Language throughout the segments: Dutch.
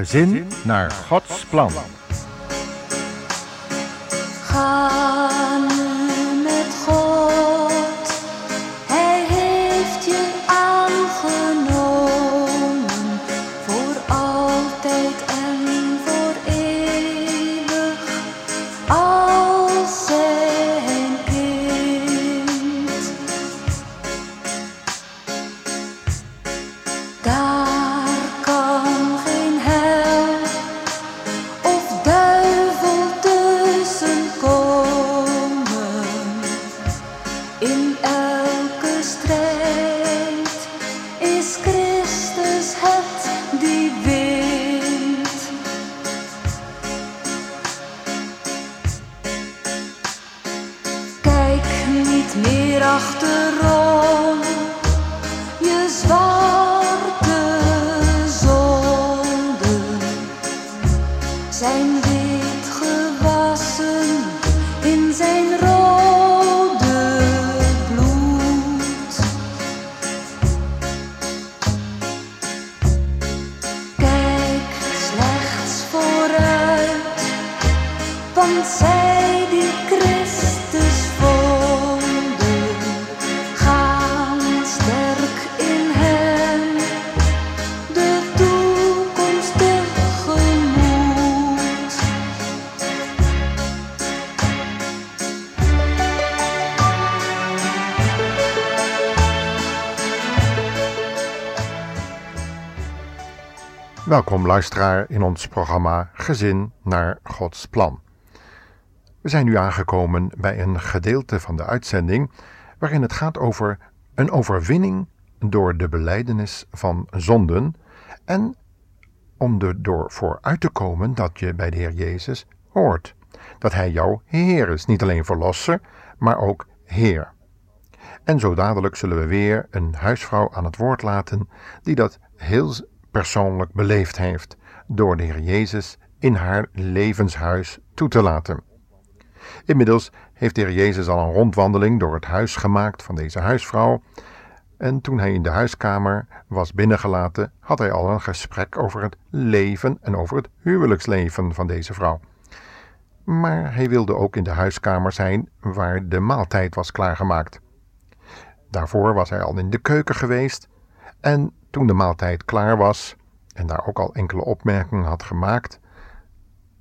Gezin naar Gods plan. Meer achterom, Welkom luisteraar in ons programma Gezin naar Gods plan. We zijn nu aangekomen bij een gedeelte van de uitzending waarin het gaat over een overwinning door de belijdenis van zonden en om er door vooruit te komen dat je bij de Heer Jezus hoort. Dat Hij jouw Heer is, niet alleen Verlosser, maar ook Heer. En zo dadelijk zullen we weer een huisvrouw aan het woord laten die dat heel persoonlijk beleefd heeft door de Heer Jezus in haar levenshuis toe te laten. Inmiddels heeft de Heer Jezus al een rondwandeling door het huis gemaakt van deze huisvrouw. En toen hij in de huiskamer was binnengelaten, had hij al een gesprek over het leven en over het huwelijksleven van deze vrouw. Maar hij wilde ook in de huiskamer zijn waar de maaltijd was klaargemaakt. Daarvoor was hij al in de keuken geweest en toen de maaltijd klaar was en daar ook al enkele opmerkingen had gemaakt,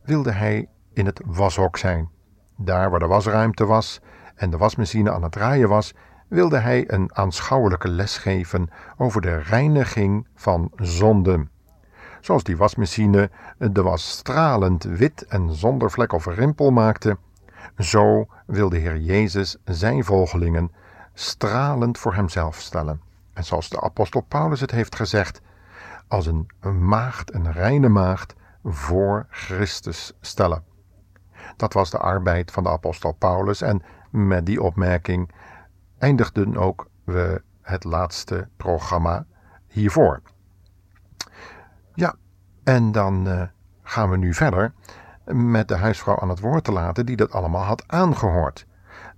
wilde hij in het washok zijn. Daar waar de wasruimte was en de wasmachine aan het draaien was, wilde hij een aanschouwelijke les geven over de reiniging van zonden. Zoals die wasmachine de was stralend wit en zonder vlek of rimpel maakte, zo wil de Heer Jezus zijn volgelingen stralend voor hemzelf stellen. En zoals de apostel Paulus het heeft gezegd, als een maagd, een reine maagd, voor Christus stellen. Dat was de arbeid van de apostel Paulus en met die opmerking eindigden ook we het laatste programma hiervoor. Ja, en dan eh, gaan we nu verder met de huisvrouw aan het woord te laten die dat allemaal had aangehoord.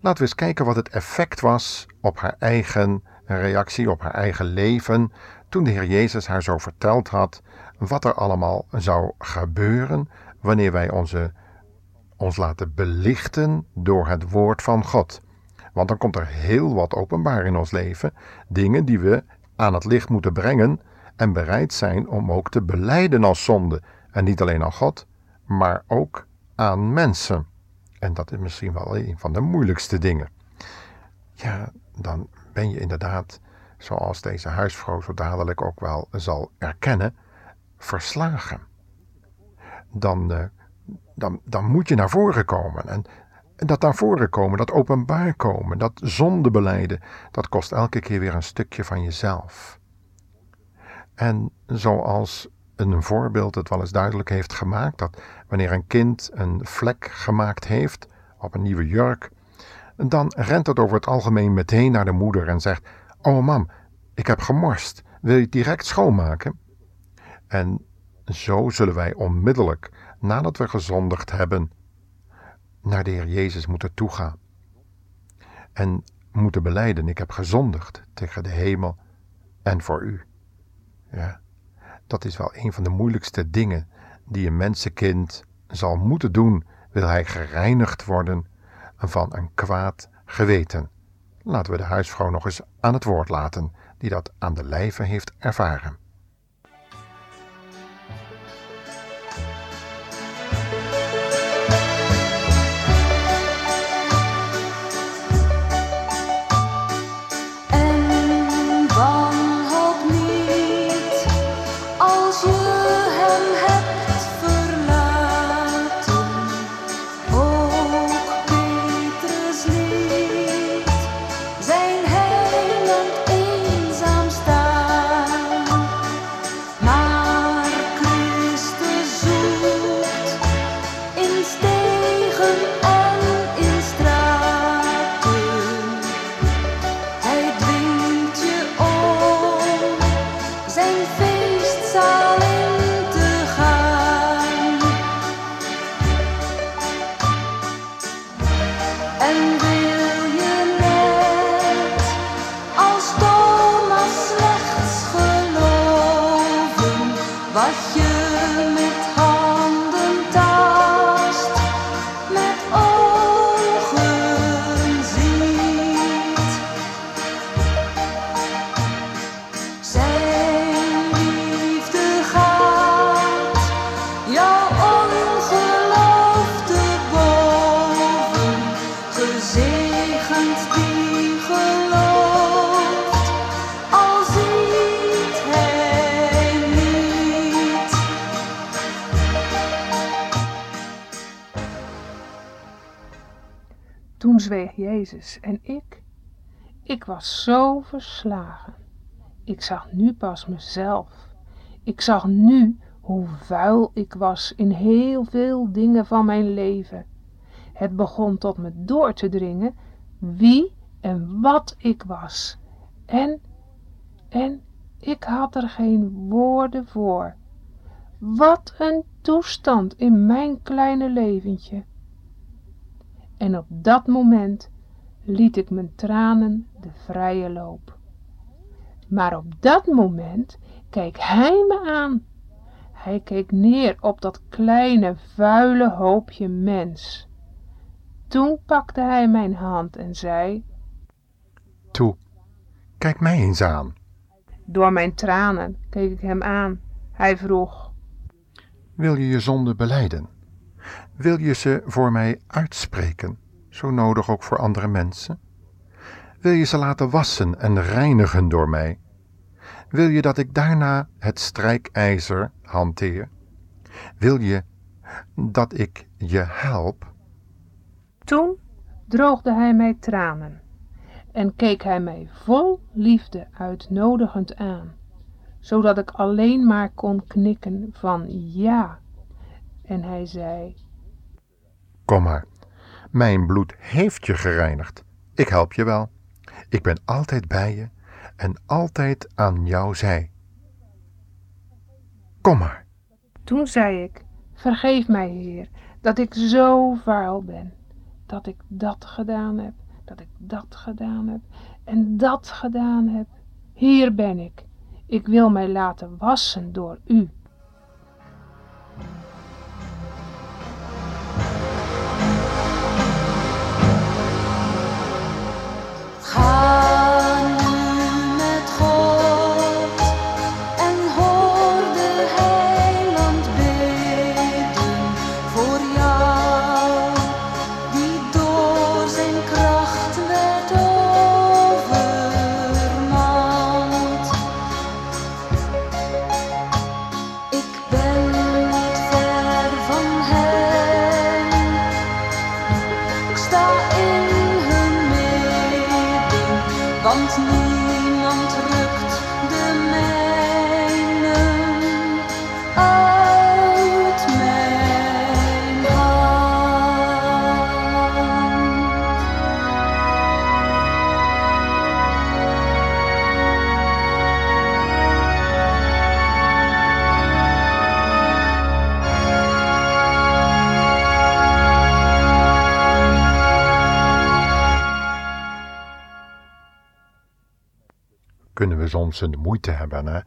Laten we eens kijken wat het effect was op haar eigen reactie, op haar eigen leven, toen de Heer Jezus haar zo verteld had wat er allemaal zou gebeuren wanneer wij onze, ons laten belichten door het woord van God. Want dan komt er heel wat openbaar in ons leven, dingen die we aan het licht moeten brengen en bereid zijn om ook te beleiden als zonde. En niet alleen aan God, maar ook aan mensen. En dat is misschien wel een van de moeilijkste dingen. Ja, dan ben je inderdaad, zoals deze huisvrouw zo dadelijk ook wel zal erkennen, verslagen. Dan, eh, dan, dan moet je naar voren komen. En, dat naar voren komen, dat openbaar komen, dat zonde beleiden, dat kost elke keer weer een stukje van jezelf. En zoals een voorbeeld het wel eens duidelijk heeft gemaakt, dat wanneer een kind een vlek gemaakt heeft op een nieuwe jurk, dan rent het over het algemeen meteen naar de moeder en zegt: Oh mam, ik heb gemorst, wil je het direct schoonmaken? En zo zullen wij onmiddellijk, nadat we gezondigd hebben, naar de Heer Jezus moeten toegaan. En moeten beleiden: Ik heb gezondigd tegen de hemel en voor u. Ja. Dat is wel een van de moeilijkste dingen die een mensenkind zal moeten doen, wil hij gereinigd worden van een kwaad geweten. Laten we de huisvrouw nog eens aan het woord laten, die dat aan de lijve heeft ervaren. Wat zweeg Jezus en ik, ik was zo verslagen. Ik zag nu pas mezelf. Ik zag nu hoe vuil ik was in heel veel dingen van mijn leven. Het begon tot me door te dringen wie en wat ik was. En, en ik had er geen woorden voor. Wat een toestand in mijn kleine leventje. En op dat moment liet ik mijn tranen de vrije loop. Maar op dat moment keek hij me aan. Hij keek neer op dat kleine vuile hoopje mens. Toen pakte hij mijn hand en zei, Toe, kijk mij eens aan. door mijn tranen keek ik hem aan. Hij vroeg, Wil je je zonde beleiden? Wil je ze voor mij uitspreken, zo nodig ook voor andere mensen? Wil je ze laten wassen en reinigen door mij? Wil je dat ik daarna het strijkijzer hanteer? Wil je dat ik je help? Toen droogde hij mij tranen en keek hij mij vol liefde uitnodigend aan, zodat ik alleen maar kon knikken van ja. En hij zei, Kom maar, mijn bloed heeft je gereinigd. Ik help je wel. Ik ben altijd bij je en altijd aan jouw zij. Kom maar. toen zei ik, vergeef mij Heer, dat ik zo vuil ben, dat ik dat gedaan heb, dat ik dat gedaan heb en dat gedaan heb. Hier ben ik. Ik wil mij laten wassen door u. soms moeite hebben hè,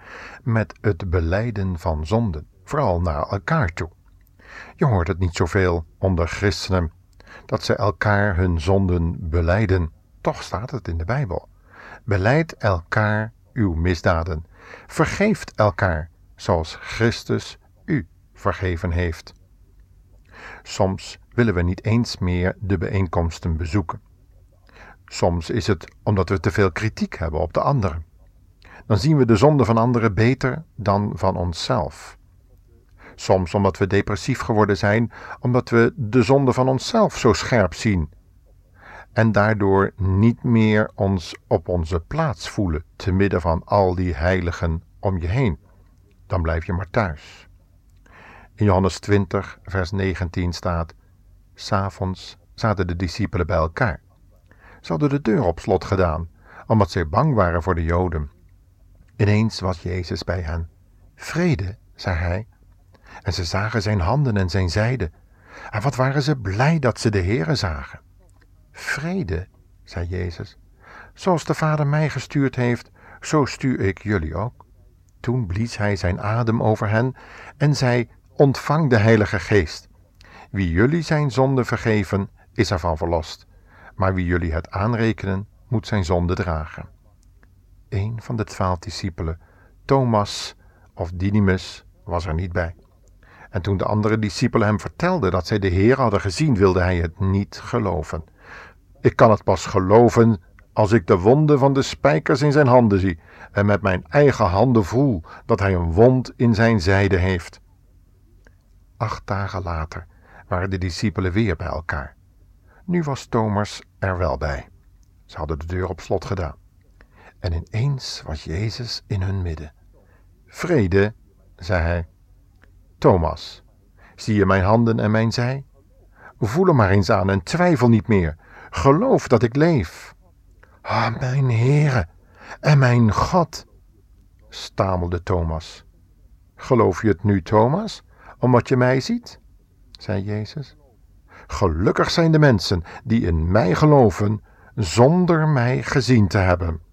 met het beleiden van zonden, vooral naar elkaar toe. Je hoort het niet zoveel onder christenen dat ze elkaar hun zonden beleiden. Toch staat het in de Bijbel. Beleid elkaar uw misdaden. Vergeeft elkaar, zoals Christus u vergeven heeft. Soms willen we niet eens meer de bijeenkomsten bezoeken. Soms is het omdat we te veel kritiek hebben op de anderen. Dan zien we de zonde van anderen beter dan van onszelf. Soms omdat we depressief geworden zijn, omdat we de zonde van onszelf zo scherp zien. En daardoor niet meer ons op onze plaats voelen te midden van al die heiligen om je heen. Dan blijf je maar thuis. In Johannes 20, vers 19 staat: S'avonds zaten de discipelen bij elkaar. Ze hadden de deur op slot gedaan, omdat zij bang waren voor de Joden. Ineens was Jezus bij hen. Vrede, zei hij. En ze zagen zijn handen en zijn zijde. En wat waren ze blij dat ze de Heere zagen. Vrede, zei Jezus. Zoals de Vader mij gestuurd heeft, zo stuur ik jullie ook. Toen blies hij zijn adem over hen en zei: Ontvang de Heilige Geest. Wie jullie zijn zonde vergeven, is ervan verlost. Maar wie jullie het aanrekenen, moet zijn zonde dragen. Een van de twaalf discipelen, Thomas of Didymus, was er niet bij. En toen de andere discipelen hem vertelden dat zij de Heer hadden gezien, wilde hij het niet geloven. Ik kan het pas geloven als ik de wonden van de spijkers in zijn handen zie en met mijn eigen handen voel dat hij een wond in zijn zijde heeft. Acht dagen later waren de discipelen weer bij elkaar. Nu was Thomas er wel bij. Ze hadden de deur op slot gedaan. En ineens was Jezus in hun midden. Vrede, zei hij. Thomas, zie je mijn handen en mijn zij? Voel er maar eens aan en twijfel niet meer. Geloof dat ik leef. Ah, mijn Heere en mijn God, stamelde Thomas. Geloof je het nu, Thomas, omdat je mij ziet? zei Jezus. Gelukkig zijn de mensen die in mij geloven, zonder mij gezien te hebben.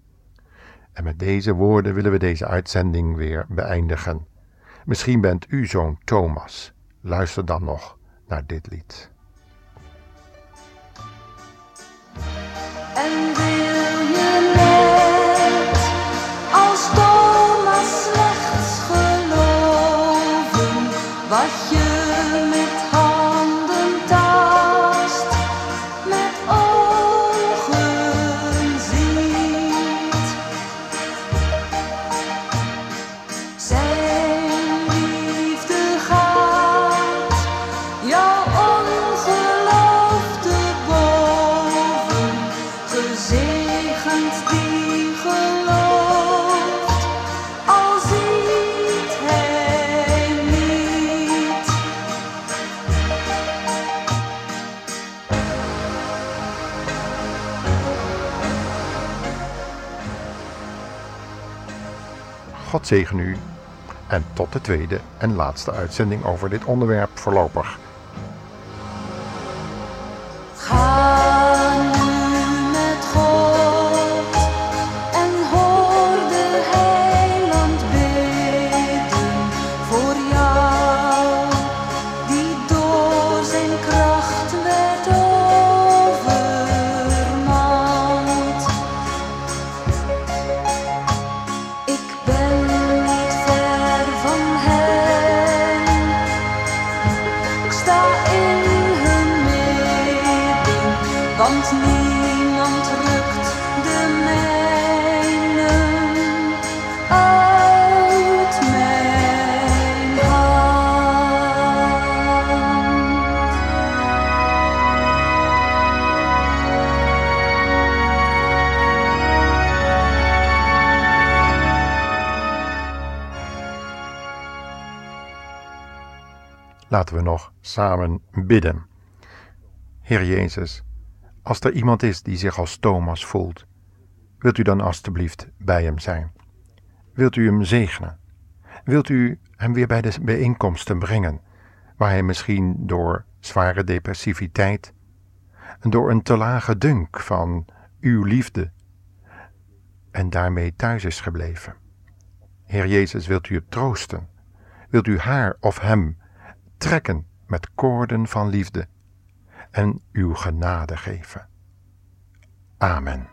En met deze woorden willen we deze uitzending weer beëindigen. Misschien bent u zo'n Thomas. Luister dan nog naar dit lied. God zegen u en tot de tweede en laatste uitzending over dit onderwerp voorlopig. Laten we nog samen bidden. Heer Jezus, als er iemand is die zich als Thomas voelt, wilt u dan alstublieft bij hem zijn? Wilt u hem zegenen? Wilt u hem weer bij de bijeenkomsten brengen, waar hij misschien door zware depressiviteit door een te lage dunk van uw liefde en daarmee thuis is gebleven. Heer Jezus, wilt u het troosten? Wilt u haar of hem trekken met koorden van liefde en uw genade geven? Amen.